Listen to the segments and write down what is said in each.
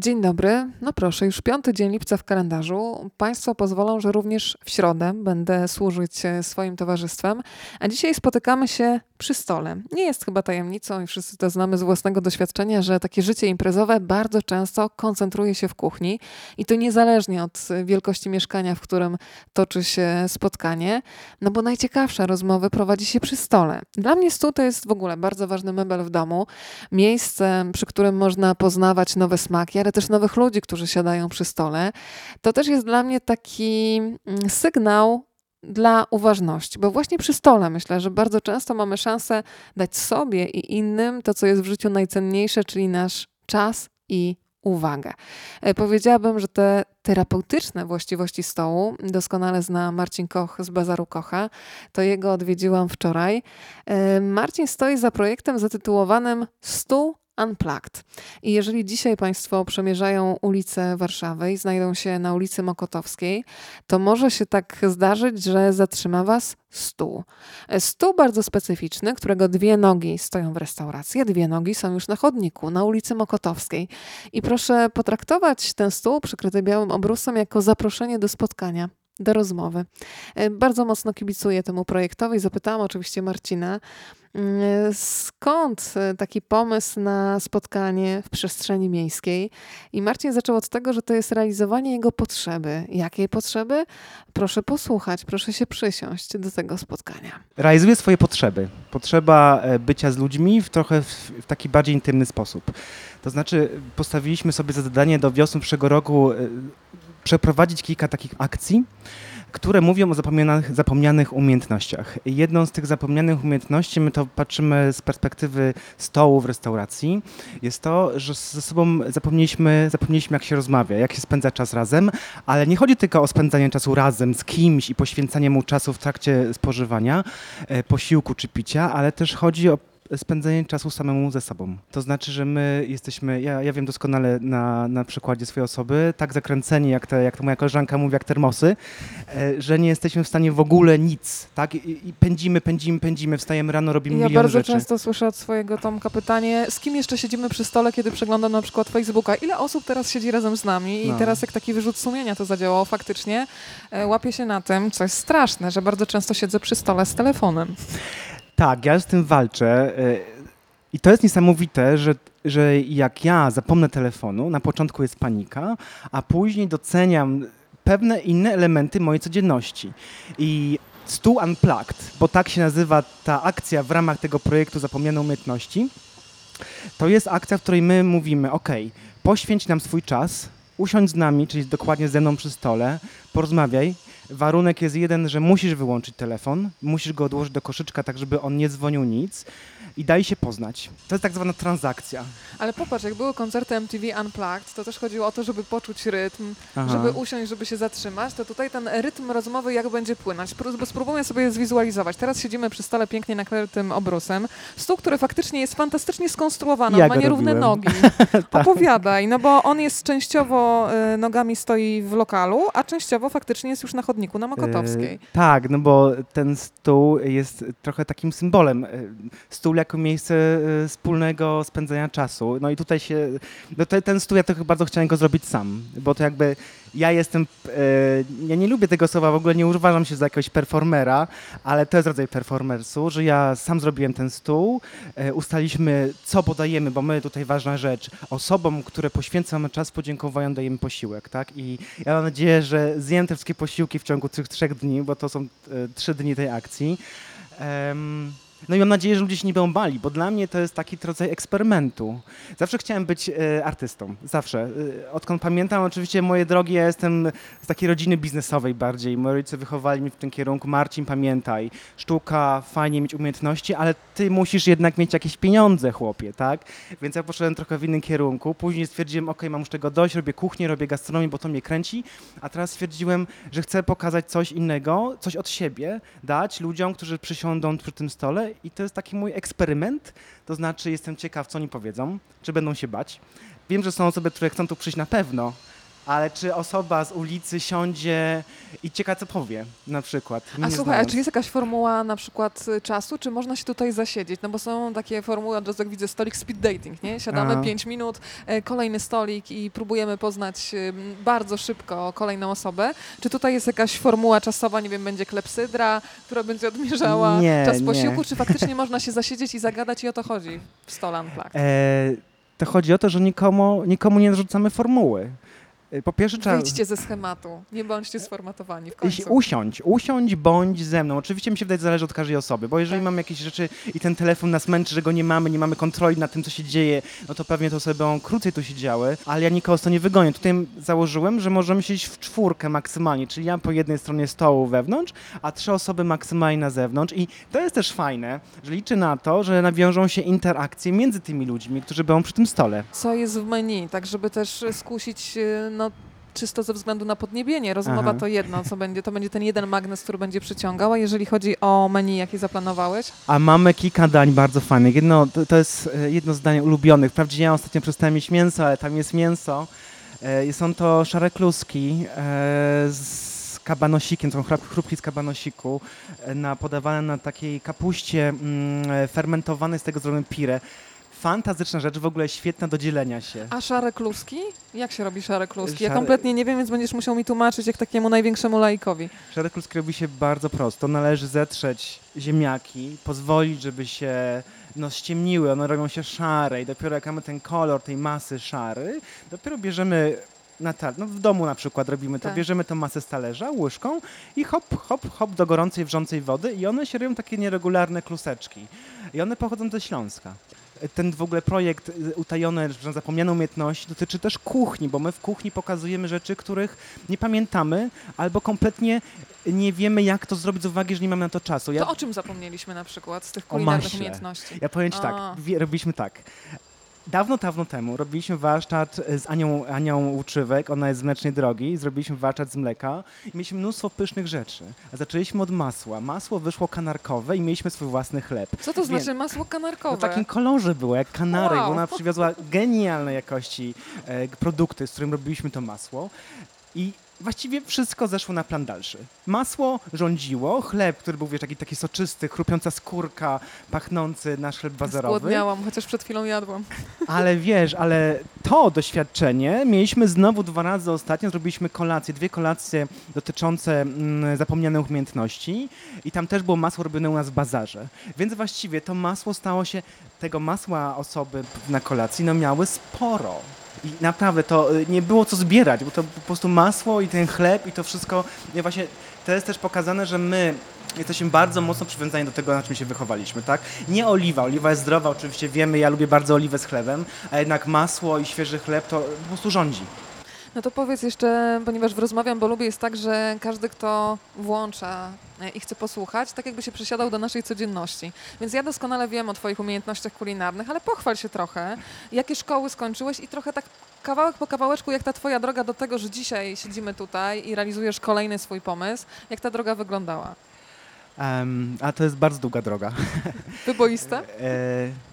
Dzień dobry. No proszę, już piąty dzień lipca w kalendarzu. Państwo pozwolą, że również w środę będę służyć e, swoim towarzystwem, a dzisiaj spotykamy się przy stole. Nie jest chyba tajemnicą i wszyscy to znamy z własnego doświadczenia, że takie życie imprezowe bardzo często koncentruje się w kuchni i to niezależnie od wielkości mieszkania, w którym toczy się spotkanie, no bo najciekawsze rozmowy prowadzi się przy stole. Dla mnie stół to jest w ogóle bardzo ważny mebel w domu, miejsce, przy którym można poznawać nowe smaki, ale też nowych ludzi, którzy siadają przy stole. To też jest dla mnie taki mm, sygnał dla uważności, bo właśnie przy stole myślę, że bardzo często mamy szansę dać sobie i innym to, co jest w życiu najcenniejsze, czyli nasz czas i uwagę. E, powiedziałabym, że te terapeutyczne właściwości stołu doskonale zna Marcin Koch z Bazaru Kocha. To jego odwiedziłam wczoraj. E, Marcin stoi za projektem zatytułowanym Stół Unplugged. I jeżeli dzisiaj Państwo przemierzają ulicę Warszawy i znajdą się na ulicy Mokotowskiej, to może się tak zdarzyć, że zatrzyma Was stół. Stół bardzo specyficzny, którego dwie nogi stoją w restauracji, dwie nogi są już na chodniku, na ulicy Mokotowskiej. I proszę potraktować ten stół przykryty białym obrusem jako zaproszenie do spotkania do rozmowy. Bardzo mocno kibicuję temu projektowi. Zapytałam oczywiście Marcina, skąd e, taki pomysł na spotkanie w przestrzeni miejskiej? I Marcin zaczął od tego, że to jest realizowanie jego potrzeby. Jakiej potrzeby? Proszę posłuchać, proszę się przysiąść do tego spotkania. Realizuję swoje potrzeby. Potrzeba e, bycia z ludźmi w trochę w, w taki bardziej intymny sposób. To znaczy, postawiliśmy sobie za zadanie do wiosny przyszłego roku e, przeprowadzić kilka takich akcji które mówią o zapomnianych, zapomnianych umiejętnościach. Jedną z tych zapomnianych umiejętności, my to patrzymy z perspektywy stołu w restauracji, jest to, że ze sobą zapomnieliśmy, zapomnieliśmy jak się rozmawia, jak się spędza czas razem, ale nie chodzi tylko o spędzanie czasu razem z kimś i poświęcanie mu czasu w trakcie spożywania, e, posiłku czy picia, ale też chodzi o spędzenie czasu samemu ze sobą. To znaczy, że my jesteśmy, ja, ja wiem doskonale na, na przykładzie swojej osoby, tak zakręceni, jak, te, jak to moja koleżanka mówi, jak termosy, e, że nie jesteśmy w stanie w ogóle nic, tak? I, i pędzimy, pędzimy, pędzimy, wstajemy rano, robimy ja milion rzeczy. Ja bardzo często słyszę od swojego Tomka pytanie, z kim jeszcze siedzimy przy stole, kiedy przeglądam na przykład Facebooka? Ile osób teraz siedzi razem z nami? I no. teraz jak taki wyrzut sumienia to zadziałało faktycznie, e, łapię się na tym, co jest straszne, że bardzo często siedzę przy stole z telefonem. Tak, ja z tym walczę. Y, I to jest niesamowite, że, że jak ja zapomnę telefonu, na początku jest panika, a później doceniam pewne inne elementy mojej codzienności. I Stół Unplugged, bo tak się nazywa ta akcja w ramach tego projektu Zapomniane Umiejętności, to jest akcja, w której my mówimy, ok, poświęć nam swój czas, usiądź z nami, czyli dokładnie ze mną przy stole, porozmawiaj, Warunek jest jeden, że musisz wyłączyć telefon, musisz go odłożyć do koszyczka, tak żeby on nie dzwonił nic i daj się poznać. To jest tak zwana transakcja. Ale popatrz, jak były koncerty MTV Unplugged, to też chodziło o to, żeby poczuć rytm, Aha. żeby usiąść, żeby się zatrzymać, to tutaj ten rytm rozmowy jak będzie płynąć. Spróbujmy sobie zwizualizować. Teraz siedzimy przy stole pięknie nakrytym obrusem. Stół, który faktycznie jest fantastycznie skonstruowany, ja ma nierówne nogi. tak. Opowiadaj, no bo on jest częściowo y, nogami stoi w lokalu, a częściowo faktycznie jest już na chodniku na Mokotowskiej. Yy, tak, no bo ten stół jest trochę takim symbolem. Y, stół jako miejsce y, wspólnego spędzania czasu. No i tutaj się, no to, ten stół ja to bardzo chciałem go zrobić sam, bo to jakby ja jestem, e, ja nie lubię tego słowa, w ogóle nie uważam się za jakiegoś performera, ale to jest rodzaj performersu, że ja sam zrobiłem ten stół, e, ustaliśmy co podajemy, bo my tutaj ważna rzecz, osobom, które poświęcamy czas podziękowania dajemy posiłek, tak? I ja mam nadzieję, że zjem te wszystkie posiłki w ciągu tych trzech dni, bo to są e, trzy dni tej akcji. Um, no i mam nadzieję, że ludzie się nie będą bali, bo dla mnie to jest taki rodzaj eksperymentu. Zawsze chciałem być e, artystą, zawsze. E, odkąd pamiętam, oczywiście moje drogi, ja jestem z takiej rodziny biznesowej bardziej. Moi rodzice wychowali mnie w tym kierunku. Marcin, pamiętaj, sztuka, fajnie mieć umiejętności, ale ty musisz jednak mieć jakieś pieniądze, chłopie, tak? Więc ja poszedłem trochę w innym kierunku. Później stwierdziłem, ok, mam już tego dość, robię kuchnię, robię gastronomię, bo to mnie kręci, a teraz stwierdziłem, że chcę pokazać coś innego, coś od siebie, dać ludziom, którzy przysiądą przy tym stole i to jest taki mój eksperyment, to znaczy jestem ciekaw, co oni powiedzą, czy będą się bać. Wiem, że są osoby, które chcą tu przyjść na pewno, ale czy osoba z ulicy siądzie i cieka co powie na przykład. A słuchaj, a znając. czy jest jakaś formuła na przykład y, czasu, czy można się tutaj zasiedzieć? No bo są takie formuły, od razu jak widzę, stolik speed dating, nie? Siadamy Aha. 5 minut, e, kolejny stolik i próbujemy poznać y, bardzo szybko kolejną osobę. Czy tutaj jest jakaś formuła czasowa, nie wiem, będzie klepsydra, która będzie odmierzała Nie, czas nie. posiłku, czy faktycznie można się zasiedzieć i zagadać i o to chodzi w stole Unplugged? E, to chodzi o to, że nikomu, nikomu nie narzucamy formuły. E, Po pierwsze trzeba... Wyjdźcie ze schematu, nie bądźcie sformatowani w Jeśli końcu. usiądź, usiądź bądź ze mną. Oczywiście mi się wydaje, zależy od każdej osoby, bo jeżeli Tak. mamy jakieś rzeczy i ten telefon nas męczy, że go nie mamy, nie mamy kontroli nad tym, co się dzieje, no to pewnie te osoby będą krócej tu siedziały, ale ja nikogo z to nie wygonię. Tutaj założyłem, że możemy siedzieć w czwórkę maksymalnie, czyli ja po jednej stronie stołu wewnątrz, a trzy osoby maksymalnie na zewnątrz i to jest też fajne, że liczę na to, że nawiążą się interakcje między tymi ludźmi, którzy będą przy tym stole. co jest w menu, tak żeby też skusić, y, no czysto ze względu na podniebienie. Rozmowa Aha. to jedno, co będzie, to będzie ten jeden magnes, który będzie przyciągał, a jeżeli chodzi o menu, jakie zaplanowałeś, A mamy kilka dań bardzo fajnych. Jedno, to, to jest e, jedno z dań ulubionych. Wprawdzie ja ostatnio przestałem mieć mięso, ale tam jest mięso. E, Są to szare kluski e, z kabanosikiem, są chrupki z kabanosiku, e, na, podawane na takiej kapuście mm, e, fermentowanej, z tego zrobione pire. Fantastyczna rzecz, w ogóle świetna do dzielenia się. a szare kluski? Jak się robi szare kluski? Ja Szare- kompletnie nie wiem, więc będziesz musiał mi tłumaczyć jak takiemu największemu laikowi. Szare kluski robi się bardzo prosto. Należy zetrzeć ziemniaki, pozwolić, żeby się no, ściemniły, one robią się szare i dopiero jak mamy ten kolor tej masy szary, dopiero bierzemy na ta- no w domu na przykład robimy to, Tak. bierzemy tą masę z talerza łyżką i hop, hop, hop do gorącej, wrzącej wody i one się robią takie nieregularne kluseczki. I one pochodzą ze Śląska. Ten w ogóle projekt y, utajone, że zapomniane umiejętności dotyczy też kuchni, bo my w kuchni pokazujemy rzeczy, których nie pamiętamy albo kompletnie nie wiemy, jak to zrobić z uwagi, że nie mamy na to czasu. Ja, To o czym zapomnieliśmy na przykład z tych kulinarnych umiejętności? ja powiem ci tak, robiliśmy tak. Dawno, dawno temu robiliśmy warsztat z Anią, Anią Łuczywek, ona jest z Mlecznej Drogi, zrobiliśmy warsztat z mleka i mieliśmy mnóstwo pysznych rzeczy. Zaczęliśmy od masła. Masło wyszło kanarkowe i mieliśmy swój własny chleb. Co to znaczy masło kanarkowe? No w takim kolorze było, jak kanarek, Wow. bo ona przywiozła genialnej jakości e, produkty, z którym robiliśmy to masło. I właściwie wszystko zeszło na plan dalszy. Masło rządziło, chleb, który był wiesz, taki, taki soczysty, chrupiąca skórka, pachnący nasz chleb bazarowy. Zgłodniałam, chociaż przed chwilą jadłam. Ale wiesz, ale to doświadczenie mieliśmy znowu dwa razy ostatnio. Zrobiliśmy kolację, dwie kolacje dotyczące mm, zapomnianych umiejętności i tam też było masło robione u nas w bazarze. Więc właściwie to masło stało się, tego masła osoby na kolacji no miały sporo. I naprawdę to y, nie było co zbierać, bo to po prostu masło i ten chleb i to wszystko. I właśnie to jest też pokazane, że my jesteśmy bardzo mocno przywiązani do tego, na czym się wychowaliśmy, tak? Nie oliwa, oliwa jest zdrowa, oczywiście wiemy, ja lubię bardzo oliwę z chlebem, a jednak masło i świeży chleb to po prostu rządzi. No to powiedz jeszcze, ponieważ rozmawiam, bo lubię, jest tak, że każdy, kto włącza e, i chce posłuchać, tak jakby się przesiadał do naszej codzienności. Więc ja doskonale wiem o Twoich umiejętnościach kulinarnych, ale pochwal się trochę, jakie szkoły skończyłeś i trochę tak kawałek po kawałeczku, jak ta Twoja droga do tego, że dzisiaj siedzimy tutaj i realizujesz kolejny swój pomysł, jak ta droga wyglądała? Em, a to jest bardzo długa droga. Wyboiste? E,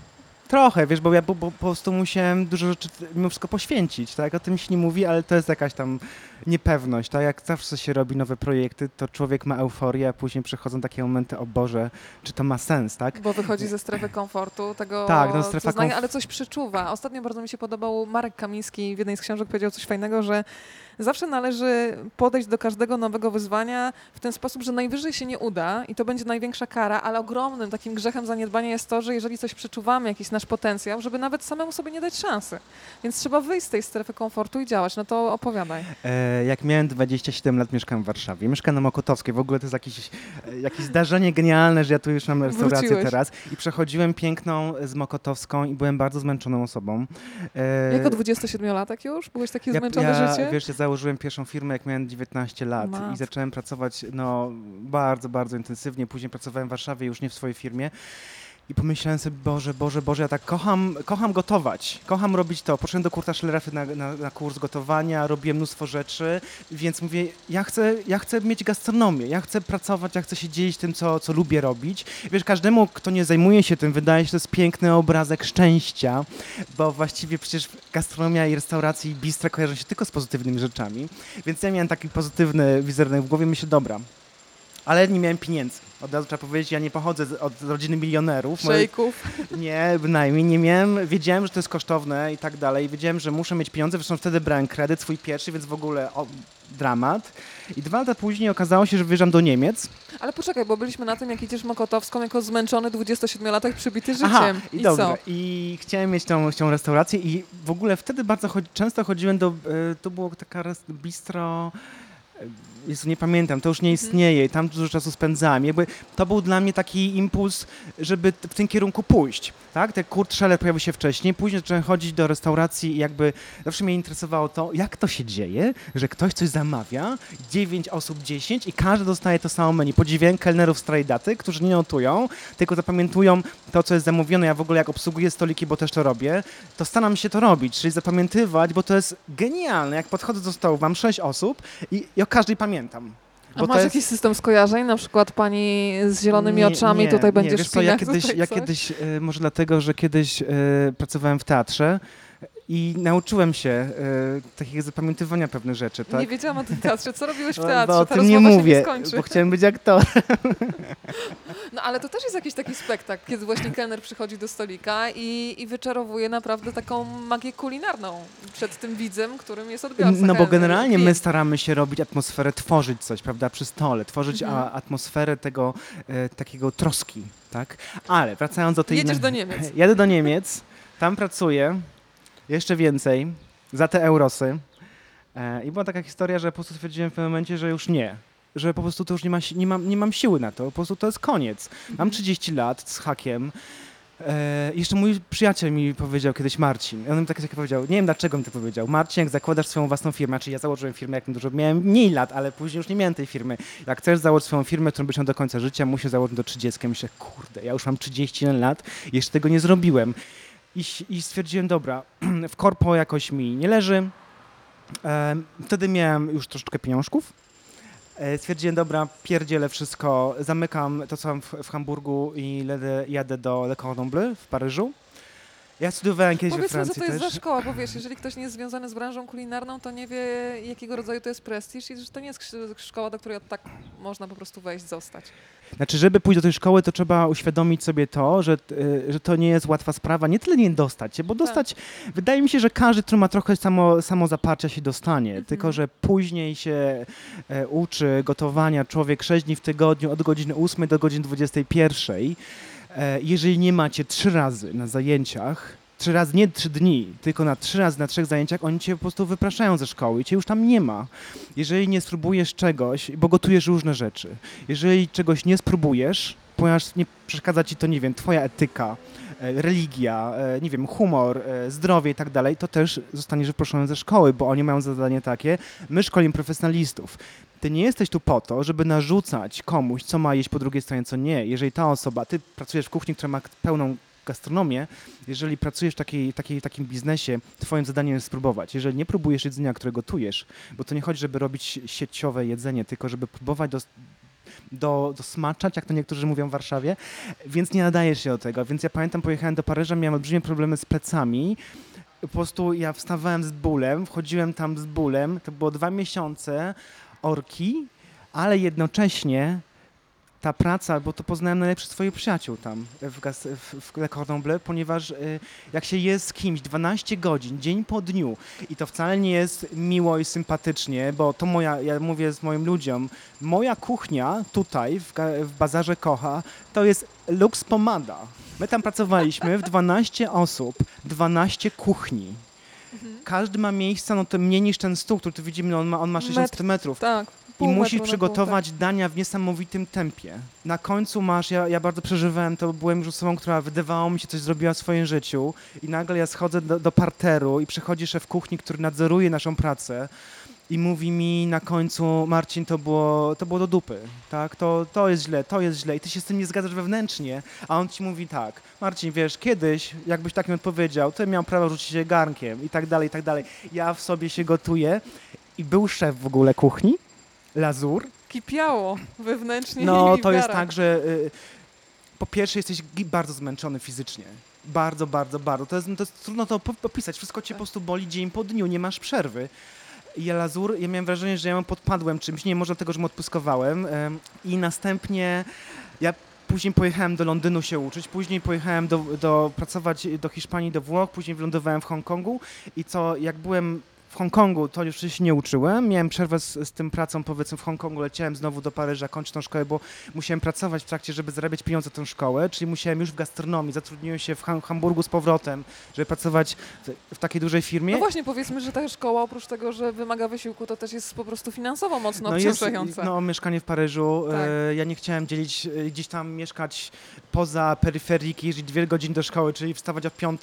trochę, wiesz, bo ja po, po, prostu musiałem dużo rzeczy mimo wszystko poświęcić, tak? O tym się nie mówi, ale to jest jakaś tam niepewność, tak? Jak zawsze się robi nowe projekty, to człowiek ma euforię, a później przychodzą takie momenty, o Boże, czy to ma sens, tak? Bo wychodzi ze strefy komfortu, tego Tak, no, strefa znaje, komf- ale coś przeczuwa. Ostatnio bardzo mi się podobał Marek Kamiński w jednej z książek powiedział coś fajnego, że zawsze należy podejść do każdego nowego wyzwania w ten sposób, że najwyżej się nie uda i to będzie największa kara, ale ogromnym takim grzechem zaniedbania jest to, że jeżeli coś przeczuwamy, jakiś nasz potencjał, żeby nawet samemu sobie nie dać szansy. Więc trzeba wyjść z tej strefy komfortu i działać. No to opowiadaj. E, jak miałem 27 lat, mieszkałem w Warszawie. Mieszkam na Mokotowskiej. W ogóle to jest jakieś, jakieś zdarzenie genialne, że ja tu już mam restaurację Wróciłeś. teraz. I przechodziłem piękną z Mokotowską i byłem bardzo zmęczoną osobą. E, Jako 27-latek już? Byłeś taki ja, zmęczony ja, życiem? Wiesz, ja założyłem pierwszą firmę, jak miałem 19 lat Matko. i zacząłem pracować no, bardzo, bardzo intensywnie. Później pracowałem w Warszawie, już nie w swojej firmie. I pomyślałem sobie, Boże, Boże, Boże, ja tak kocham, kocham gotować, kocham robić to. Poszedłem do Kurta Schlerefy na, na, na kurs gotowania, robiłem mnóstwo rzeczy, więc mówię, ja chcę, ja chcę mieć gastronomię, ja chcę pracować, ja chcę się dzielić tym, co, co lubię robić. Wiesz, każdemu, kto nie zajmuje się tym, wydaje się, to jest piękny obrazek szczęścia, bo właściwie przecież gastronomia i restauracje i bistra kojarzą się tylko z pozytywnymi rzeczami. Więc ja miałem taki pozytywny wizerunek w głowie, myślę, dobra, ale nie miałem pieniędzy. Od razu trzeba powiedzieć, ja nie pochodzę z, od rodziny milionerów. Moje- Szejków. nie, bynajmniej nie miałem. Wiedziałem, że to jest kosztowne i tak dalej. Wiedziałem, że muszę mieć pieniądze. Zresztą wtedy brałem kredyt swój pierwszy, więc w ogóle o, dramat. I dwa lata później okazało się, że wyjeżdżam do Niemiec. Ale poczekaj, bo byliśmy na tym, jak idziesz Mokotowską jako zmęczony 27-latek przybity życiem. Aha, i, I dobra. co? I chciałem mieć tą, tą restaurację i w ogóle wtedy bardzo chodzi, często chodziłem do, e, to było taka bistro, Jezu, nie pamiętam, to już nie Mhm. istnieje i tam dużo czasu spędzałem. Jakby to był dla mnie taki impuls, żeby w tym kierunku pójść. Tak? Ten Kurt Scheller pojawił się wcześniej, później zacząłem chodzić do restauracji i jakby zawsze mnie interesowało to, jak to się dzieje, że ktoś coś zamawia, 9 osób 10 i każdy dostaje to samo menu. Podziwiałem kelnerów z Trajdaty, którzy nie notują, tylko zapamiętują to, co jest zamówione. Ja w ogóle jak obsługuję stoliki, bo też to robię, to staram się to robić, czyli zapamiętywać, bo to jest genialne. Jak podchodzę do stołu, mam 6 osób i, i o każdej pamiętam. A masz jest- jakiś system skojarzeń? Na przykład pani z zielonymi Nie, oczami nie, tutaj nie. będzie Wiesz co, ja kiedyś, ja kiedyś e, może dlatego, że kiedyś e, pracowałem w teatrze i nauczyłem się e, takiego zapamiętywania pewnych rzeczy, tak? Nie wiedziałam o tym teatrze. Co robiłeś w Bo- teatrze? Bo o tym nie mówię, nie bo chciałem być aktorem. No ale to też jest jakiś taki spektakl, kiedy właśnie kelner przychodzi do stolika i, i wyczarowuje naprawdę taką magię kulinarną przed tym widzem, którym jest odbiorca. No bo generalnie my staramy się robić atmosferę, tworzyć coś, prawda, przy stole, tworzyć Mhm. a, atmosferę tego e, takiego troski, tak? Ale wracając do tej... Jedziesz do Niemiec. Jadę do Niemiec, tam pracuję, jeszcze więcej, za te eurosy. E, I była taka historia, że po prostu stwierdziłem w pewnym momencie, że już nie. Że po prostu to już nie, ma, nie, mam, nie mam siły na to, po prostu to jest koniec. Mam 30 lat z hakiem. E, jeszcze mój przyjaciel mi powiedział kiedyś, Marcin, on mi tak, tak powiedział, nie wiem dlaczego mi to powiedział, Marcin, jak zakładasz swoją własną firmę, czyli ja założyłem firmę, jak dużo, miałem mniej lat, ale później już nie miałem tej firmy. Jak chcesz założyć swoją firmę, którą byś miał do końca życia, musisz założyć do 30. Myślę, kurde, ja już mam 31 lat i jeszcze tego nie zrobiłem. I, i stwierdziłem, dobra, w korpo jakoś mi nie leży. Wtedy miałem już troszeczkę pieniążków. E, stwierdziłem, dobra, pierdzielę wszystko, zamykam to, co mam w, w Hamburgu i jadę do Le Cordon Bleu w Paryżu. Ja studiowałem kiedyś we Powiedzmy, co Francji to jest też. za szkoła, bo wiesz, jeżeli ktoś nie jest związany z branżą kulinarną, to nie wie, jakiego rodzaju to jest prestiż i że to nie jest sz- szkoła, do której tak można po prostu wejść, zostać. Znaczy, żeby pójść do tej szkoły, to trzeba uświadomić sobie to, że, y, że to nie jest łatwa sprawa. Nie tyle nie dostać się, bo Tak. dostać, wydaje mi się, że każdy, kto ma trochę samo, samozaparcia się dostanie. Mhm. Tylko, że później się e, uczy gotowania człowiek 6 dni w tygodniu od godziny 8 do godziny 21. E, jeżeli nie macie trzy razy na zajęciach, trzy razy, nie trzy dni, tylko na trzy razy na trzech zajęciach, oni cię po prostu wypraszają ze szkoły i cię już tam nie ma. Jeżeli nie spróbujesz czegoś, bo gotujesz różne rzeczy, jeżeli czegoś nie spróbujesz, ponieważ nie przeszkadza ci to, nie wiem, twoja etyka, religia, e, nie wiem, humor, e, zdrowie i tak dalej, to też zostaniesz wyproszony ze szkoły, bo oni mają zadanie takie, my szkolimy profesjonalistów. Ty nie jesteś tu po to, żeby narzucać komuś, co ma jeść po drugiej stronie, co nie. Jeżeli ta osoba, ty pracujesz w kuchni, która ma pełną gastronomię, jeżeli pracujesz w takiej, takiej, takim biznesie, twoim zadaniem jest spróbować. Jeżeli nie próbujesz jedzenia, które gotujesz, bo to nie chodzi, żeby robić sieciowe jedzenie, tylko żeby próbować do, do, dosmaczać, jak to niektórzy mówią w Warszawie, więc nie nadajesz się do tego. Więc ja pamiętam, pojechałem do Paryża, miałem olbrzymie problemy z plecami. Po prostu ja wstawałem z bólem, wchodziłem tam z bólem. To było dwa miesiące orki, ale jednocześnie ta praca, bo to poznałem najlepszych swoich przyjaciół tam w, gas, w, w Le Cordon Bleu, ponieważ y, jak się jest z kimś 12 godzin, dzień po dniu i to wcale nie jest miło i sympatycznie, bo to moja, ja mówię z moim ludziom, moja kuchnia tutaj w, w Bazarze Kocha to jest Lux Pomada. My tam pracowaliśmy w 12 osób, 12 kuchni. Każdy ma miejsca, no to mniej niż ten stół, który tu widzimy, no on ma, on ma 60 Metr. metrów. Tak. I musisz przygotować dania w niesamowitym tempie. Na końcu masz, ja, ja bardzo przeżywałem to, byłem już osobą, która wydawało mi się coś zrobiła w swoim życiu i nagle ja schodzę do, do parteru i przychodzi szef kuchni, który nadzoruje naszą pracę i mówi mi na końcu, Marcin, to było, to było do dupy, tak? To, to jest źle, to jest źle i ty się z tym nie zgadzasz wewnętrznie, a on ci mówi tak, Marcin, wiesz, kiedyś, jakbyś tak mi odpowiedział, to miał prawo rzucić się garnkiem i tak dalej, i tak dalej. Ja w sobie się gotuję i był szef w ogóle kuchni, Lazur. Kipiało wewnętrznie No, to jest tak, że y, po pierwsze jesteś bardzo zmęczony fizycznie. Bardzo, bardzo, bardzo. To jest, to jest trudno to opisać. Wszystko cię Tak. po prostu boli dzień po dniu, nie masz przerwy. I ja lazur, ja miałem wrażenie, że ja ją podpadłem czymś, nie może tego, że mu odpyskowałem. em, I następnie ja później pojechałem do Londynu się uczyć, później pojechałem do, do pracować do Hiszpanii, do Włoch, później wylądowałem w Hongkongu i co, jak byłem w Hongkongu, to już się nie uczyłem. Miałem przerwę z, z tym pracą, powiedzmy w Hongkongu, leciałem znowu do Paryża, kończyć tą szkołę, bo musiałem pracować w trakcie, żeby zarabiać pieniądze na tę szkołę, czyli musiałem już w gastronomii, zatrudniłem się w Ham- Hamburgu z powrotem, żeby pracować w, w takiej dużej firmie. No właśnie, powiedzmy, że ta szkoła oprócz tego, że wymaga wysiłku, to też jest po prostu finansowo mocno No obciążająca. no, mieszkanie w Paryżu. Tak. E, ja nie chciałem dzielić, e, gdzieś tam mieszkać poza peryferiki, jeździć dwie godziny do szkoły, czyli wstawać o 5,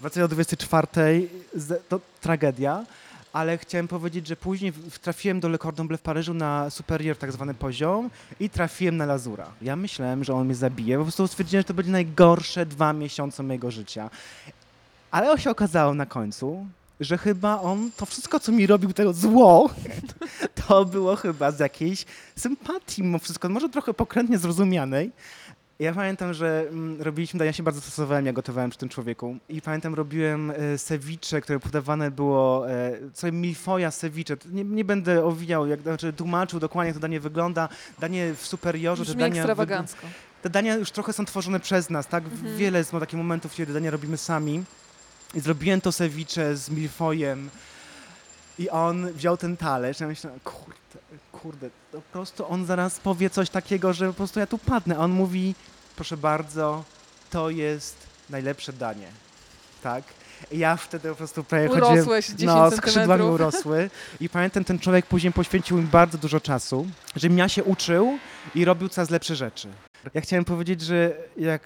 wracać o 24. Z, to tragedia. Ale chciałem powiedzieć, że później trafiłem do Le Cordon Bleu w Paryżu na superior, tak zwany poziom i trafiłem na Lazura. Ja myślałem, że on mnie zabije, po prostu stwierdziłem, że to będzie najgorsze dwa miesiące mojego życia. Ale się okazało na końcu, że chyba on, to wszystko, co mi robił tego zło, to było chyba z jakiejś sympatii mimo wszystko, może trochę pokrętnie zrozumianej. Ja pamiętam, że mm, robiliśmy, ja się bardzo stosowałem, ja gotowałem przy tym człowieku i pamiętam robiłem e, ceviche, które podawane było, e, co milfoja To nie, nie będę owijał, jak, znaczy tłumaczył dokładnie, jak to danie wygląda, danie w superiorze, Brzmi dania, wygl- ekstrawagancko. te dania już trochę są tworzone przez nas, tak? Mhm. Wiele jest no, takich momentów, kiedy dania robimy sami. I zrobiłem to ceviche z milfojem i on wziął ten talerz. Ja myślałem, kurde, kurde, po prostu on zaraz powie coś takiego, że po prostu ja tu padnę. A on mówi, proszę bardzo, to jest najlepsze danie, tak? Ja wtedy po prostu prawie chodziłem... Urosłeś 10 No, skrzydła mi urosły. I pamiętam, ten człowiek później poświęcił mi bardzo dużo czasu, żebym ja się uczył i robił coraz lepsze rzeczy. Ja chciałem powiedzieć, że jak,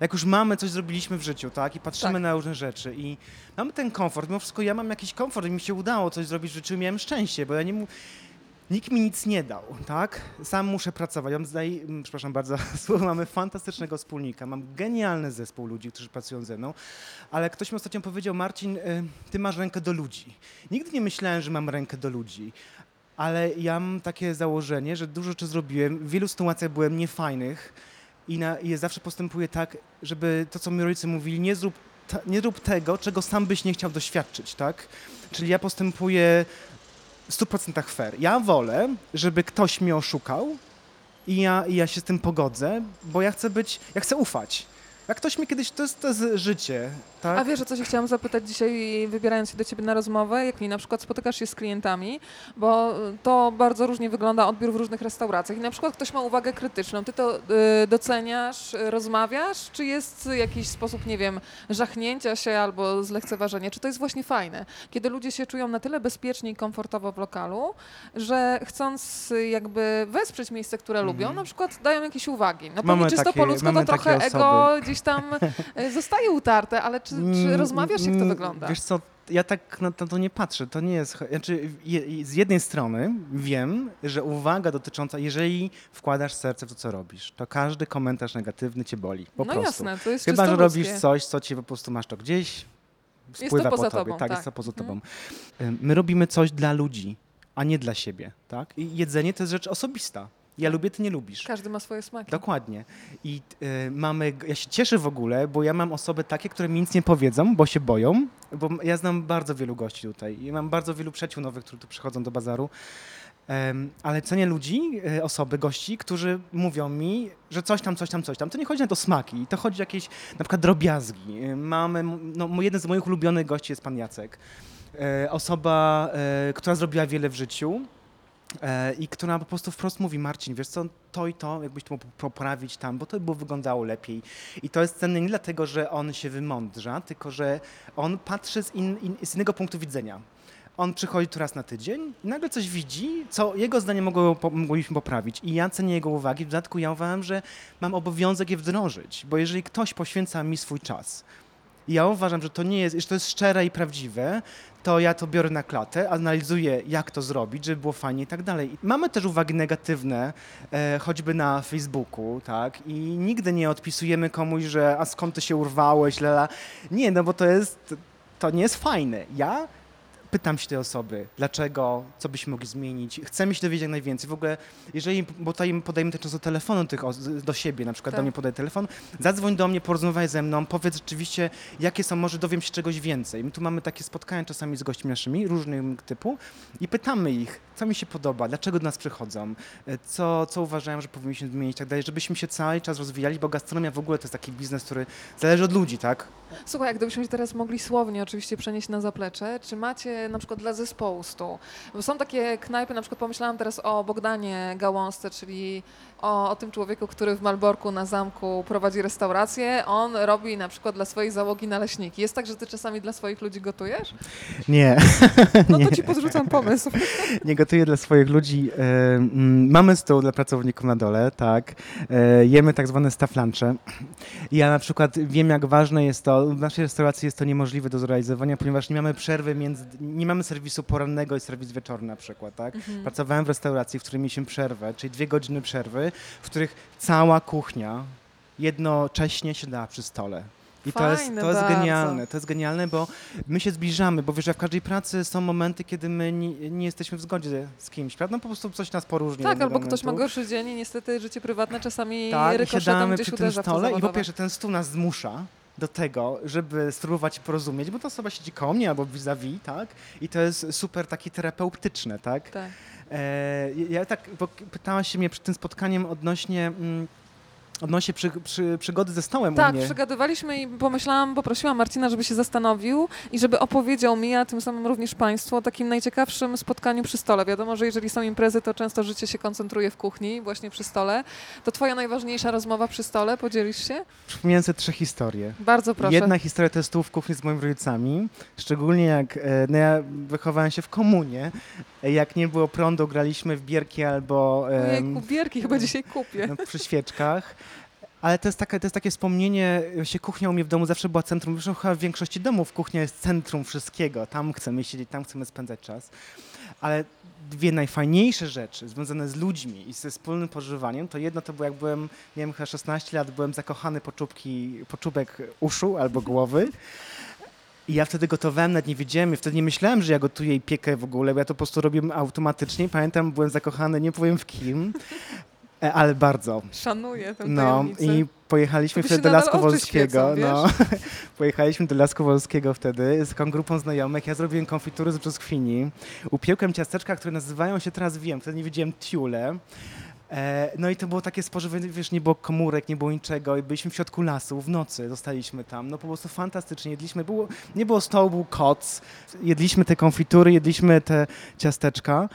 jak już mamy coś zrobiliśmy w życiu, tak, i patrzymy Tak. na różne rzeczy i mamy ten komfort, mimo wszystko ja mam jakiś komfort i mi się udało coś zrobić w życiu i miałem szczęście, bo ja nie mu... Nikt mi nic nie dał, tak? Sam muszę pracować. Mam zdaje, mm, przepraszam bardzo, słowo, mamy fantastycznego wspólnika, mam genialny zespół ludzi, którzy pracują ze mną, ale ktoś mi ostatnio powiedział, Marcin, y, ty masz rękę do ludzi. Nigdy nie myślałem, że mam rękę do ludzi, ale ja mam takie założenie, że dużo rzeczy zrobiłem, w wielu sytuacjach byłem niefajnych i, na, i zawsze postępuję tak, żeby to, co mi rodzice mówili, nie zrób, ta, nie rób tego, czego sam byś nie chciał doświadczyć, tak? Czyli ja postępuję 100% fair. Ja wolę, żeby ktoś mnie oszukał i ja, i ja się z tym pogodzę, bo ja chcę być, ja chcę ufać. Jak ktoś mi kiedyś, to jest, to jest życie, tak? A wiesz, o co się chciałam zapytać dzisiaj, wybierając się do ciebie na rozmowę, jak mi na przykład spotykasz się z klientami, bo to bardzo różnie wygląda odbiór w różnych restauracjach i na przykład ktoś ma uwagę krytyczną, ty to y, doceniasz, rozmawiasz, czy jest jakiś sposób, nie wiem, żachnięcia się albo zlekceważenia, czy to jest właśnie fajne, kiedy ludzie się czują na tyle bezpiecznie i komfortowo w lokalu, że chcąc jakby wesprzeć miejsce, które Mhm. lubią, na przykład dają jakieś uwagi. No pewnie czysto takie- po ludzku to trochę takie ego osoby. Gdzieś tam y, zostaje utarte, ale czy, czy Mm, rozmawiasz, jak to mm, wygląda? Wiesz co, ja tak na to, to nie patrzę. To nie jest. Znaczy, je, z jednej strony wiem, że uwaga dotycząca, jeżeli wkładasz serce w to, co robisz, to każdy komentarz negatywny cię boli. Po no prostu. jasne, to jest Chyba, że robisz coś, co ci po prostu masz to gdzieś, to spływa poza po tobie. tobą, tak, tak. jest to poza Mhm. tobą. My robimy coś dla ludzi, a nie dla siebie. Tak? I jedzenie to jest rzecz osobista. Ja lubię, ty nie lubisz. Każdy ma swoje smaki. Dokładnie. I y, mamy, ja się cieszę w ogóle, bo ja mam osoby takie, które mi nic nie powiedzą, bo się boją, bo ja znam bardzo wielu gości tutaj i mam bardzo wielu przyjaciół nowych, którzy tu przychodzą do bazaru. Em, ale cenię ludzi, y, osoby, gości, którzy mówią mi, że coś tam, coś tam, coś tam. To nie chodzi na to smaki, to chodzi o jakieś na przykład drobiazgi. Y, Mamy, no, jeden z moich ulubionych gości jest pan Jacek. E, Osoba, e, która zrobiła wiele w życiu, E, i która po prostu wprost mówi, Marcin, wiesz co, to i to, jakbyś to mógł poprawić tam, bo to by było wyglądało lepiej. I to jest cenne nie dlatego, że on się wymądrza, tylko że on patrzy z, in, in, z innego punktu widzenia. On przychodzi tu raz na tydzień i nagle coś widzi, co jego zdaniem mogło, mogliśmy poprawić. I ja cenię jego uwagi. W dodatku ja uważam, że mam obowiązek je wdrożyć, bo jeżeli ktoś poświęca mi swój czas, I ja uważam, że to nie jest, że to jest szczere i prawdziwe, to ja to biorę na klatę, analizuję, jak to zrobić, żeby było fajnie i tak dalej. Mamy też uwagi negatywne, e, choćby na Facebooku, tak? I nigdy nie odpisujemy komuś, że a skąd ty się urwałeś, lala. Nie, no bo to jest, to nie jest fajne. Ja pytam się tej osoby, dlaczego, co byśmy mogli zmienić. Chcemy się dowiedzieć jak najwięcej. W ogóle, jeżeli, bo tutaj podajemy też często telefonu tych do siebie, na przykład Tak. do mnie podaje telefon, zadzwoń do mnie, porozmawiaj ze mną, powiedz rzeczywiście, jakie są, może dowiem się czegoś więcej. My tu mamy takie spotkania czasami z gośćmi naszymi, różnych typu i pytamy ich, co mi się podoba, dlaczego do nas przychodzą, e, co, co uważają, że powinniśmy zmienić i tak dalej, żebyśmy się cały czas rozwijali, bo gastronomia w ogóle to jest taki biznes, który zależy od ludzi, tak? Słuchaj, gdybyśmy się teraz mogli słownie oczywiście przenieść na zaplecze, czy macie na przykład dla zespołu stół? Bo są takie knajpy, na przykład pomyślałam teraz o Bogdanie Gałązce, czyli o, o tym człowieku, który w Malborku na zamku prowadzi restaurację. On robi na przykład dla swojej załogi naleśniki. Jest tak, że ty czasami dla swoich ludzi gotujesz? Nie. No to ci podrzucam pomysł. Nie gotuję dla swoich ludzi. E, mm, mamy stół dla pracowników na dole, tak. E, jemy tak zwane staff. Ja na przykład wiem, jak ważne jest to, w naszej restauracji jest to niemożliwe do zrealizowania, ponieważ nie mamy przerwy między, nie mamy serwisu porannego i serwis wieczorny na przykład, tak. Pracowałem w restauracji, w której mieliśmy przerwę, czyli dwie godziny przerwy, w których cała kuchnia jednocześnie siadała przy stole. I to jest, to jest genialne, to jest genialne, bo my się zbliżamy, bo wiesz, że w każdej pracy są momenty, kiedy my nie, nie jesteśmy w zgodzie z kimś, prawda? No po prostu coś nas poróżni. Tak, albo ktoś ma gorszy dzień i niestety życie prywatne czasami Tak, rykoszetem gdzieś przy tym uderza to stole i po pierwsze ten stół nas zmusza do tego, żeby spróbować porozumieć, bo ta osoba siedzi koło mnie albo vis-a-vis, tak? I to jest super taki terapeutyczne, tak? Tak. E, ja tak, bo pytałaś się mnie przed tym spotkaniem odnośnie, mm, odnośnie przy, przy, przygody ze stołem u Tak, mnie. przygadywaliśmy i pomyślałam, poprosiłam Marcina, żeby się zastanowił i żeby opowiedział mi, a tym samym również Państwu, o takim najciekawszym spotkaniu przy stole. Wiadomo, że jeżeli są imprezy, to często życie się koncentruje w kuchni, właśnie przy stole. To Twoja najważniejsza rozmowa przy stole, podzielisz się? Przypomniałem sobie trzy historie. Bardzo proszę. Jedna historia to jest w kuchni z moimi rodzicami, szczególnie jak e, no ja wychowałem się w komunie. E, Jak nie było prądu, graliśmy w bierki albo em, Ojej, kubierki chyba dzisiaj kupię. no, przy świeczkach. Ale to jest, takie, to jest takie wspomnienie, się kuchnia u mnie w domu zawsze była centrum, zresztą chyba w większości domów kuchnia jest centrum wszystkiego, tam chcemy siedzieć, tam chcemy spędzać czas. Ale dwie najfajniejsze rzeczy związane z ludźmi i ze wspólnym pożywaniem, to jedno to było jak byłem, nie wiem, chyba 16 lat, byłem zakochany po, czubki, po czubek uszu albo głowy. I ja wtedy gotowałem, nawet nie wiedziałem, wtedy nie myślałem, że ja gotuję i piekę w ogóle, bo ja to po prostu robiłem automatycznie. Pamiętam, byłem zakochany, nie powiem w kim, ale bardzo. Szanuję tę No tajemnicę. i pojechaliśmy wtedy do Laskowolskiego. świecą, No. pojechaliśmy do Laskowolskiego wtedy z taką grupą znajomych. Ja zrobiłem konfitury z brzoskwini. Upiekłem ciasteczka, które nazywają się, teraz wiem, wtedy nie wiedziałem, tiule. E, no i to było takie spożywanie, wiesz, nie było komórek, nie było niczego i byliśmy w środku lasu, w nocy zostaliśmy tam, no po prostu fantastycznie, jedliśmy, było, nie było stołu, był koc, jedliśmy te konfitury, jedliśmy te ciasteczka.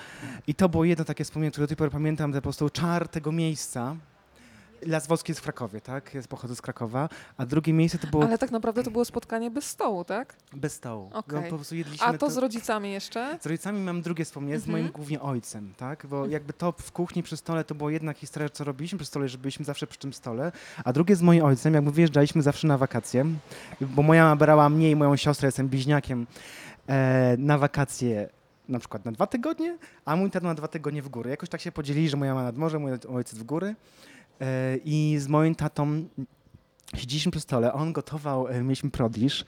I to było jedno takie wspomnienie, które do tej pory pamiętam, po prostu czar tego miejsca. Las Wolski jest w Krakowie, tak? Jest pochodzę z Krakowa, a drugie miejsce to było Ale tak naprawdę to było spotkanie bez stołu, tak? bez stołu. No, Okej. po prostu jedliśmy A to z rodzicami jeszcze? z rodzicami mam drugie wspomnienie, z Mhm. moim głównie ojcem, tak? Bo jakby to w kuchni przy stole to była jedna historia, co robiliśmy przy stole, że byliśmy zawsze przy tym stole, a drugie z moim ojcem, jakby wyjeżdżaliśmy zawsze na wakacje, bo moja mama brała mnie i moją siostrę, jestem bliźniakiem, e, na wakacje na przykład na dwa tygodnie, a mój tato na dwa tygodnie w góry. Jakoś tak się podzielili, że moja mama nad morze, mój ojciec w góry. E, I z moim tatą siedzieliśmy przy stole, on gotował, e, mieliśmy prodisz,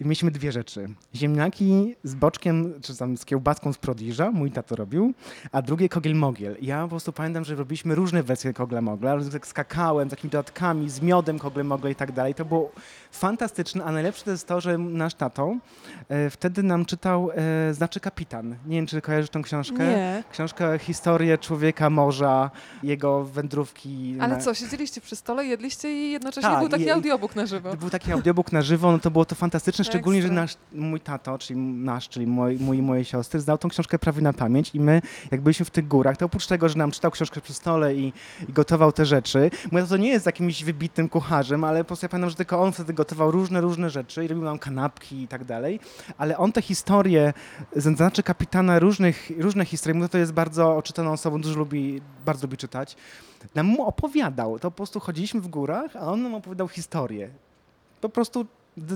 mieliśmy dwie rzeczy. Ziemniaki z boczkiem, czy tam z kiełbaską z prodiża, mój tato robił, a drugie kogiel mogiel. Ja po prostu pamiętam, że robiliśmy różne wersje kogla mogla, ale tak z kakałem, z takimi dodatkami, z miodem kogle mogle i tak dalej. To było fantastyczne, a najlepsze to jest to, że nasz tato e, wtedy nam czytał e, Znaczy Kapitan. Nie wiem, czy kojarzysz tą książkę? Nie. Książka historię człowieka morza, jego wędrówki. Ale na- co, siedzieliście przy stole, jedliście i jednocześnie Tak, był taki i- audiobook na żywo. był taki audiobook na żywo, no to było to fantastyczne, szczególnie, że Ekstra. nasz, mój tato, czyli nasz, czyli mój, mój i mojej siostry, znał tą książkę prawie na pamięć i my, jak byliśmy w tych górach, to oprócz tego, że nam czytał książkę przy stole i, i gotował te rzeczy, mój tato nie jest jakimś wybitnym kucharzem, ale po prostu ja pamiętam, że tylko on wtedy gotował różne, różne rzeczy i robił nam kanapki i tak dalej, ale on te historie, znaczy kapitana różnych, różne historie, mój to jest bardzo oczytaną osobą, dużo lubi, bardzo lubi czytać, nam mu opowiadał, to po prostu chodziliśmy w górach, a on nam opowiadał historię po prostu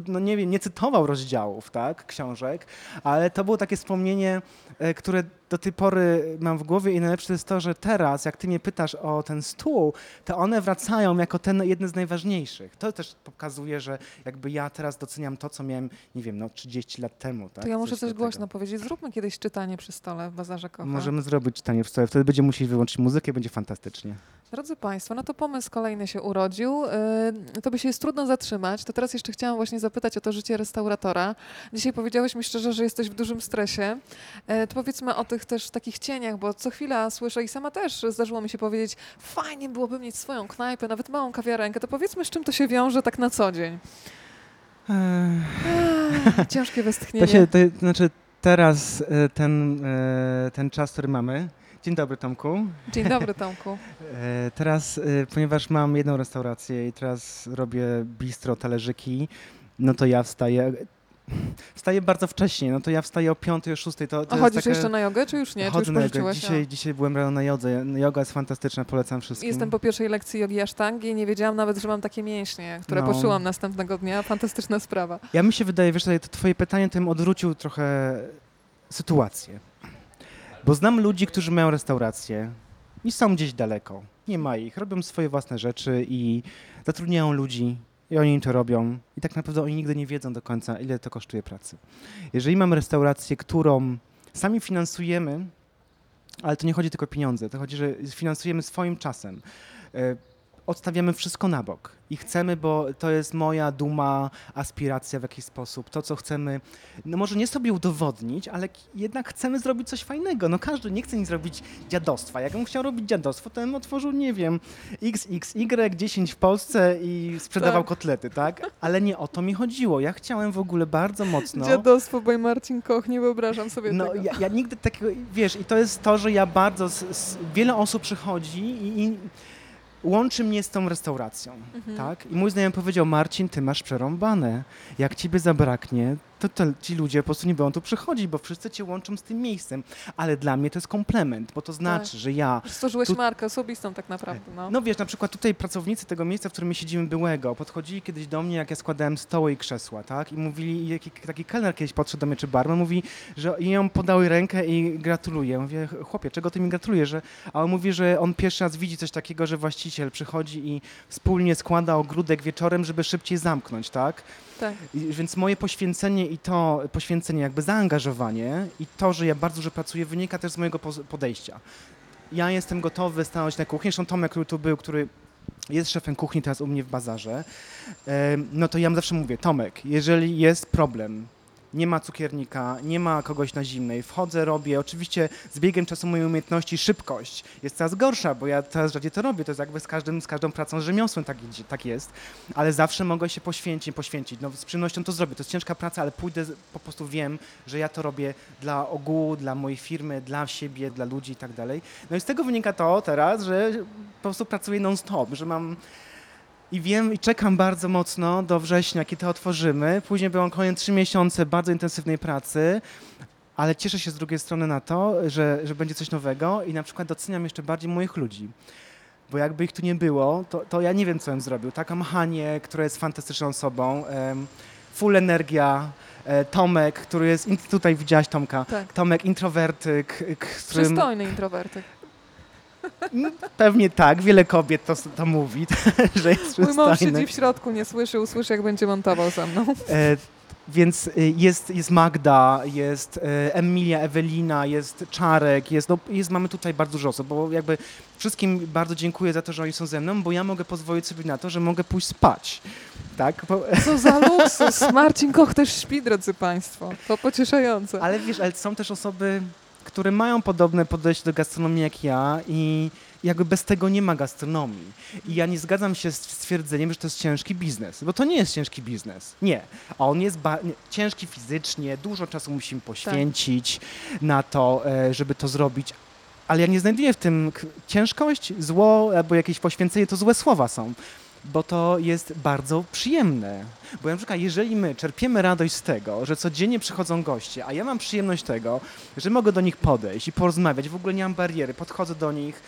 no nie wiem, nie cytował rozdziałów, tak, książek, ale to było takie wspomnienie, e, które do tej pory mam w głowie i najlepsze jest to, że teraz, jak ty mnie pytasz o ten stół, to one wracają jako ten jeden z najważniejszych. To też pokazuje, że jakby ja teraz doceniam to, co miałem, nie wiem, no 30 lat temu, tak. To ja muszę coś takiego. głośno powiedzieć. Zróbmy kiedyś czytanie przy stole w Bazarze Kocha. Możemy zrobić czytanie w stole, wtedy będziemy musieli wyłączyć muzykę, będzie fantastycznie. Drodzy Państwo, no to pomysł kolejny się urodził. Yy, To by się jest trudno zatrzymać. To teraz jeszcze chciałam właśnie zapytać o to życie restauratora. Dzisiaj powiedziałeś mi szczerze, że jesteś w dużym stresie. Yy, To powiedzmy o tych też takich cieniach, bo co chwila słyszę i sama też zdarzyło mi się powiedzieć, fajnie byłoby mieć swoją knajpę, nawet małą kawiarenkę. To powiedzmy, z czym to się wiąże tak na co dzień. Ech, Ciężkie To westchnienie. się, to, znaczy teraz e, ten, ten czas, który mamy. Dzień dobry Tomku. Dzień dobry, Tomku. E, Teraz, e, ponieważ mam jedną restaurację i teraz robię bistro, talerzyki, no to ja wstaję. Wstaję bardzo wcześnie, no to ja wstaję o 5, o 6. To, to A chodzisz taka- jeszcze na jogę, czy już nie? Czy już Chodzę na jogę. Dzisiaj, dzisiaj byłem rano na jodze. Joga jest fantastyczna, polecam wszystkim. Jestem po pierwszej lekcji jogi asztangi i nie wiedziałam nawet, że mam takie mięśnie, które No. poszyłam następnego dnia. Fantastyczna sprawa. Ja mi się wydaje, wiesz, to twoje pytanie tym odwrócił trochę sytuację. Bo znam ludzi, którzy mają restaurację i są gdzieś daleko. Nie ma ich, robią swoje własne rzeczy i zatrudniają ludzi i oni to robią. I tak naprawdę oni nigdy nie wiedzą do końca, ile to kosztuje pracy. Jeżeli mamy restaurację, którą sami finansujemy, ale to nie chodzi tylko o pieniądze, to chodzi, że finansujemy swoim czasem. Odstawiamy wszystko na bok i chcemy, bo to jest moja duma, aspiracja w jakiś sposób, to co chcemy, no może nie sobie udowodnić, ale jednak chcemy zrobić coś fajnego. No każdy nie chce nic zrobić dziadostwa. Jakbym chciał robić dziadostwo, to bym otworzył, nie wiem, XXY 10 w Polsce i sprzedawał Tak. kotlety, tak? Ale nie o to mi chodziło. Ja chciałem w ogóle bardzo mocno... Dziadostwo by Marcin Koch, nie wyobrażam sobie No, tego. ja, ja nigdy takiego, wiesz, i to jest to, że ja bardzo, z, z, wiele osób przychodzi i, i łączy mnie z tą restauracją, Mhm. tak? I mój znajomy powiedział, Marcin, ty masz przerąbane, jak ciebie zabraknie, to, to ci ludzie po prostu nie będą tu przychodzić, bo wszyscy cię łączą z tym miejscem, ale dla mnie to jest komplement, bo to znaczy, że ja Stworzyłeś tu- markę osobistą tak naprawdę. No. no wiesz, na przykład tutaj pracownicy tego miejsca, w którym my siedzimy byłego, podchodzili kiedyś do mnie, jak ja składałem stoły i krzesła, tak? I mówili, jaki, taki kelner kiedyś podszedł do mnie, czy barman, mówi, że i ją podały rękę i gratuluje. Mówię, chłopie, czego ty mi gratulujesz? Że, a on mówi, że on pierwszy raz widzi coś takiego, że właściciel przychodzi i wspólnie składa ogródek wieczorem, żeby szybciej zamknąć, tak? Tak. Więc moje poświęcenie i to poświęcenie, jakby zaangażowanie i to, że ja bardzo dużo pracuję, wynika też z mojego podejścia. Ja jestem gotowy stanąć na kuchni. Zresztą Tomek, który tu był, który jest szefem kuchni teraz u mnie w bazarze, no to ja zawsze mówię, Tomek, jeżeli jest problem, nie ma cukiernika, nie ma kogoś na zimnej, wchodzę, robię. Oczywiście z biegiem czasu mojej umiejętności szybkość jest coraz gorsza, bo ja coraz rzadziej to robię. To jest jakby z, każdym, z każdą pracą rzemiosłem tak, tak jest. Ale zawsze mogę się poświęcić, poświęcić. No, z przyjemnością to zrobię. To jest ciężka praca, ale pójdę, po prostu wiem, że ja to robię dla ogółu, dla mojej firmy, dla siebie, dla ludzi i tak dalej. No i z tego wynika to teraz, że po prostu pracuję non-stop, że mam i wiem i czekam bardzo mocno do września, kiedy to otworzymy. Później będą kolejne trzy miesiące bardzo intensywnej pracy, ale cieszę się z drugiej strony na to, że, że będzie coś nowego i na przykład doceniam jeszcze bardziej moich ludzi. Bo jakby ich tu nie było, to, to ja nie wiem, co bym zrobił. Taka Hanie, która jest fantastyczną osobą, full energia, e, Tomek, który jest, tutaj widziałaś Tomka, tak. Tomek introwertyk, którym... Przystojny introwertyk. Mm, Pewnie tak, wiele kobiet to, to mówi, że jest Mój mąż przystojny. siedzi w środku, nie słyszy, usłyszy, jak będzie montował ze mną. E, więc y, jest, jest Magda, jest e, Emilia, Ewelina, jest Czarek, jest, no, jest, mamy tutaj bardzo dużo osób, bo jakby wszystkim bardzo dziękuję za to, że oni są ze mną, bo ja mogę pozwolić sobie na to, że mogę pójść spać. Tak? Bo, Co za luksus. Marcin Koch też śpi, drodzy Państwo. To pocieszające. ale wiesz, ale są też osoby, które mają podobne podejście do gastronomii jak ja i jakby bez tego nie ma gastronomii. I ja nie zgadzam się z stwierdzeniem, że to jest ciężki biznes, bo to nie jest ciężki biznes. Nie. A on jest nie, ciężki fizycznie, dużo czasu musimy poświęcić na to, e, żeby to zrobić. Ale ja nie znajduję w tym ciężkość, zło albo jakieś poświęcenie, to złe słowa są. Bo to jest bardzo przyjemne. Bo na przykład, jeżeli my czerpiemy radość z tego, że codziennie przychodzą goście, a ja mam przyjemność tego, że mogę do nich podejść i porozmawiać, w ogóle nie mam bariery, podchodzę do nich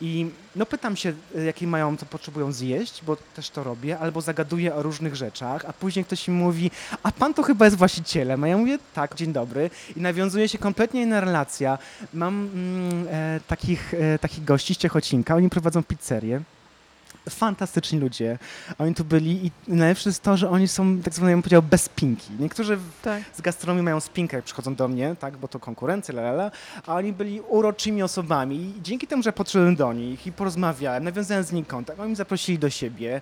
i no pytam się, jakie mają, to potrzebują zjeść, bo też to robię, albo zagaduję o różnych rzeczach, a później ktoś mi mówi, a pan to chyba jest właścicielem, a ja mówię, tak, dzień dobry i nawiązuje się kompletnie inna relacja. Mam mm, e, takich, e, takich gości z Ciechocinka, oni prowadzą pizzerię fantastyczni ludzie. Oni tu byli i najlepsze jest to, że oni są, tak zwane, ja bym powiedział, bez spinki. Niektórzy tak. z gastronomii mają spinkę, jak przychodzą do mnie, tak, bo to konkurencja, lalala, a oni byli uroczymi osobami i dzięki temu, że podszedłem do nich i porozmawiałem, nawiązałem z nimi kontakt, oni mnie zaprosili do siebie.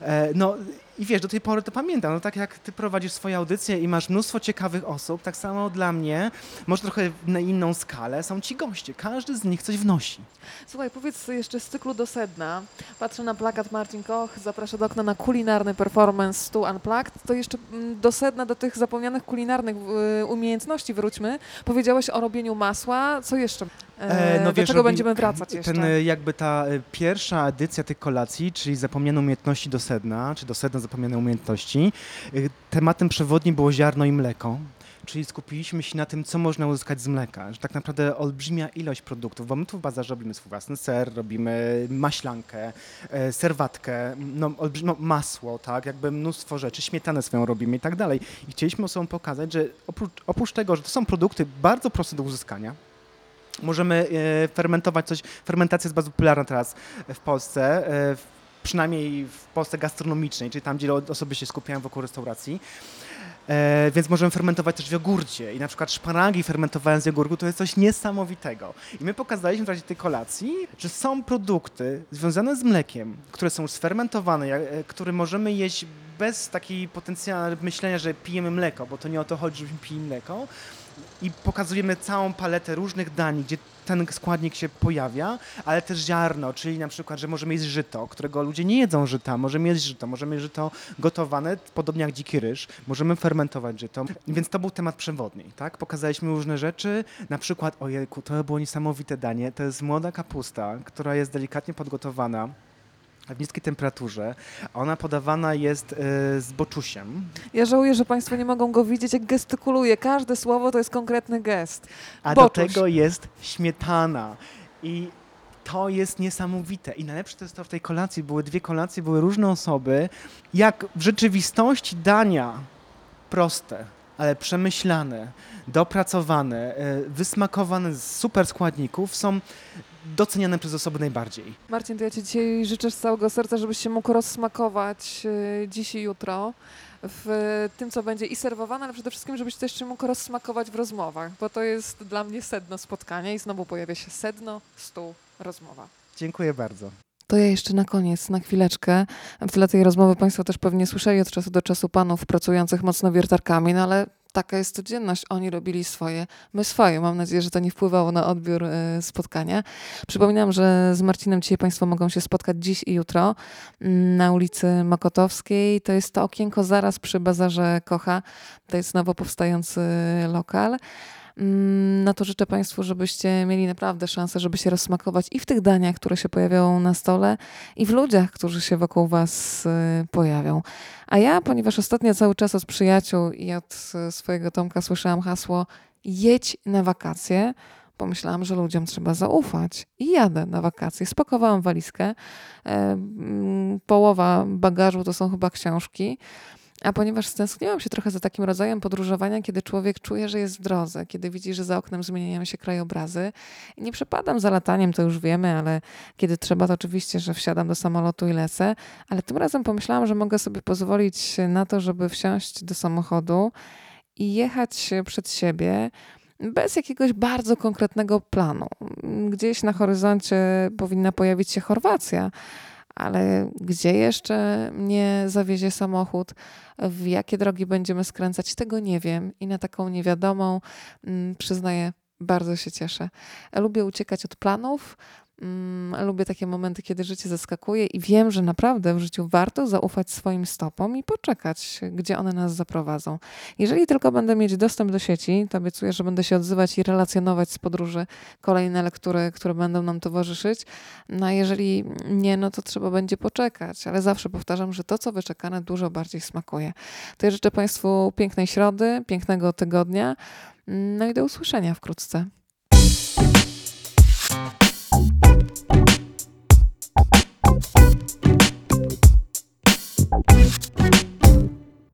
E, no i wiesz, do tej pory to pamiętam, no tak jak ty prowadzisz swoje audycje i masz mnóstwo ciekawych osób, tak samo dla mnie, może trochę na inną skalę, są ci goście. Każdy z nich coś wnosi. Słuchaj, powiedz jeszcze z cyklu do sedna. Patrzę na plakat Marcin Koch, zaprasza do okna na kulinarny performance Stu Unplugged. To jeszcze mm, do sedna, do tych zapomnianych kulinarnych y, umiejętności wróćmy. Powiedziałeś o robieniu masła. Co jeszcze? E, no, do wiesz, czego będziemy wracać jeszcze? Ten, jakby ta y, pierwsza edycja tych kolacji, czyli zapomniane umiejętności do sedna, czy do sedna zapomniane umiejętności, tematem przewodnim było ziarno i mleko czyli skupiliśmy się na tym, co można uzyskać z mleka. Że tak naprawdę olbrzymia ilość produktów, bo my tu w bazarze robimy swój własny ser, robimy maślankę, e, serwatkę, no, no, masło, tak, jakby mnóstwo rzeczy, śmietanę swoją robimy i tak dalej. I chcieliśmy osobom pokazać, że oprócz, oprócz tego, że to są produkty bardzo proste do uzyskania, Możemy e, fermentować coś. Fermentacja jest bardzo popularna teraz w Polsce, e, przynajmniej w Polsce gastronomicznej, czyli tam, gdzie osoby się skupiają wokół restauracji. E, więc możemy fermentować też w jogurcie i na przykład szparagi fermentowając w jogurtu to jest coś niesamowitego. I my pokazaliśmy w razie tej kolacji, że są produkty związane z mlekiem, które są sfermentowane, e, które możemy jeść bez takiej potencjalnej myślenia, że pijemy mleko, bo to nie o to chodzi, żebyśmy pili mleko, i pokazujemy całą paletę różnych dań, gdzie ten składnik się pojawia, ale też ziarno, czyli na przykład, że możemy jeść żyto, którego ludzie nie jedzą żyta, możemy jeść żyto, możemy jeść żyto gotowane, podobnie jak dziki ryż, możemy fermentować żyto, więc to był temat przewodni, tak? Pokazaliśmy różne rzeczy, na przykład, ojejku, to było niesamowite danie, to jest młoda kapusta, która jest delikatnie podgotowana, w niskiej temperaturze. Ona podawana jest y, z boczusiem. Ja żałuję, że Państwo nie mogą go widzieć, jak gestykuluje. Każde słowo to jest konkretny gest. A Boczuś. do tego jest śmietana. I to jest niesamowite. I najlepsze to jest to w tej kolacji. Były dwie kolacje, były różne osoby. Jak w rzeczywistości dania proste, ale przemyślane, dopracowane, y, wysmakowane z super składników są doceniane przez osoby najbardziej. Marcin, to ja Ci dzisiaj życzę z całego serca, żebyś się mógł rozsmakować e, dziś i jutro w tym, co będzie i serwowane, ale przede wszystkim, żebyś też się mógł rozsmakować w rozmowach, bo to jest dla mnie sedno spotkania i znowu pojawia się sedno, stół, rozmowa. Dziękuję bardzo. To ja jeszcze na koniec, na chwileczkę. W tle tej rozmowy Państwo też pewnie słyszeli od czasu do czasu panów pracujących mocno wiertarkami, no ale taka jest codzienność. Oni robili swoje, my swoje. Mam nadzieję, że to nie wpływało na odbiór y, spotkania. Przypominam, że z Marcinem dzisiaj Państwo mogą się spotkać dziś i jutro mm, na ulicy Mokotowskiej. To jest to okienko zaraz przy bazarze Kocha. To jest nowo powstający lokal. Mm, no to życzę Państwu, żebyście mieli naprawdę szansę, żeby się rozsmakować i w tych daniach, które się pojawiają na stole, i w ludziach, którzy się wokół Was y, pojawią. A ja, ponieważ ostatnio cały czas od przyjaciół i od y, swojego Tomka słyszałam hasło jedź na wakacje, pomyślałam, że ludziom trzeba zaufać i jadę na wakacje. Spakowałam walizkę. E, mm, połowa bagażu to są chyba książki. A ponieważ stęskniłam się trochę za takim rodzajem podróżowania, kiedy człowiek czuje, że jest w drodze, kiedy widzi, że za oknem zmieniają się krajobrazy. I nie przepadam za lataniem, to już wiemy, ale kiedy trzeba, to oczywiście, że wsiadam do samolotu i lecę. Ale tym razem pomyślałam, że mogę sobie pozwolić na to, żeby wsiąść do samochodu i jechać przed siebie bez jakiegoś bardzo konkretnego planu. Gdzieś na horyzoncie powinna pojawić się Chorwacja ale gdzie jeszcze mnie zawiezie samochód, w jakie drogi będziemy skręcać, tego nie wiem. I na taką niewiadomą, mm, przyznaję, bardzo się cieszę. Lubię uciekać od planów, Mm, lubię takie momenty, kiedy życie zaskakuje i wiem, że naprawdę w życiu warto zaufać swoim stopom i poczekać, gdzie one nas zaprowadzą. Jeżeli tylko będę mieć dostęp do sieci, to obiecuję, że będę się odzywać i relacjonować z podróży kolejne lektury, które będą nam towarzyszyć. No a jeżeli nie, no to trzeba będzie poczekać, ale zawsze powtarzam, że to, co wyczekane, dużo bardziej smakuje. To ja życzę Państwu pięknej środy, pięknego tygodnia, no i do usłyszenia wkrótce. Bye.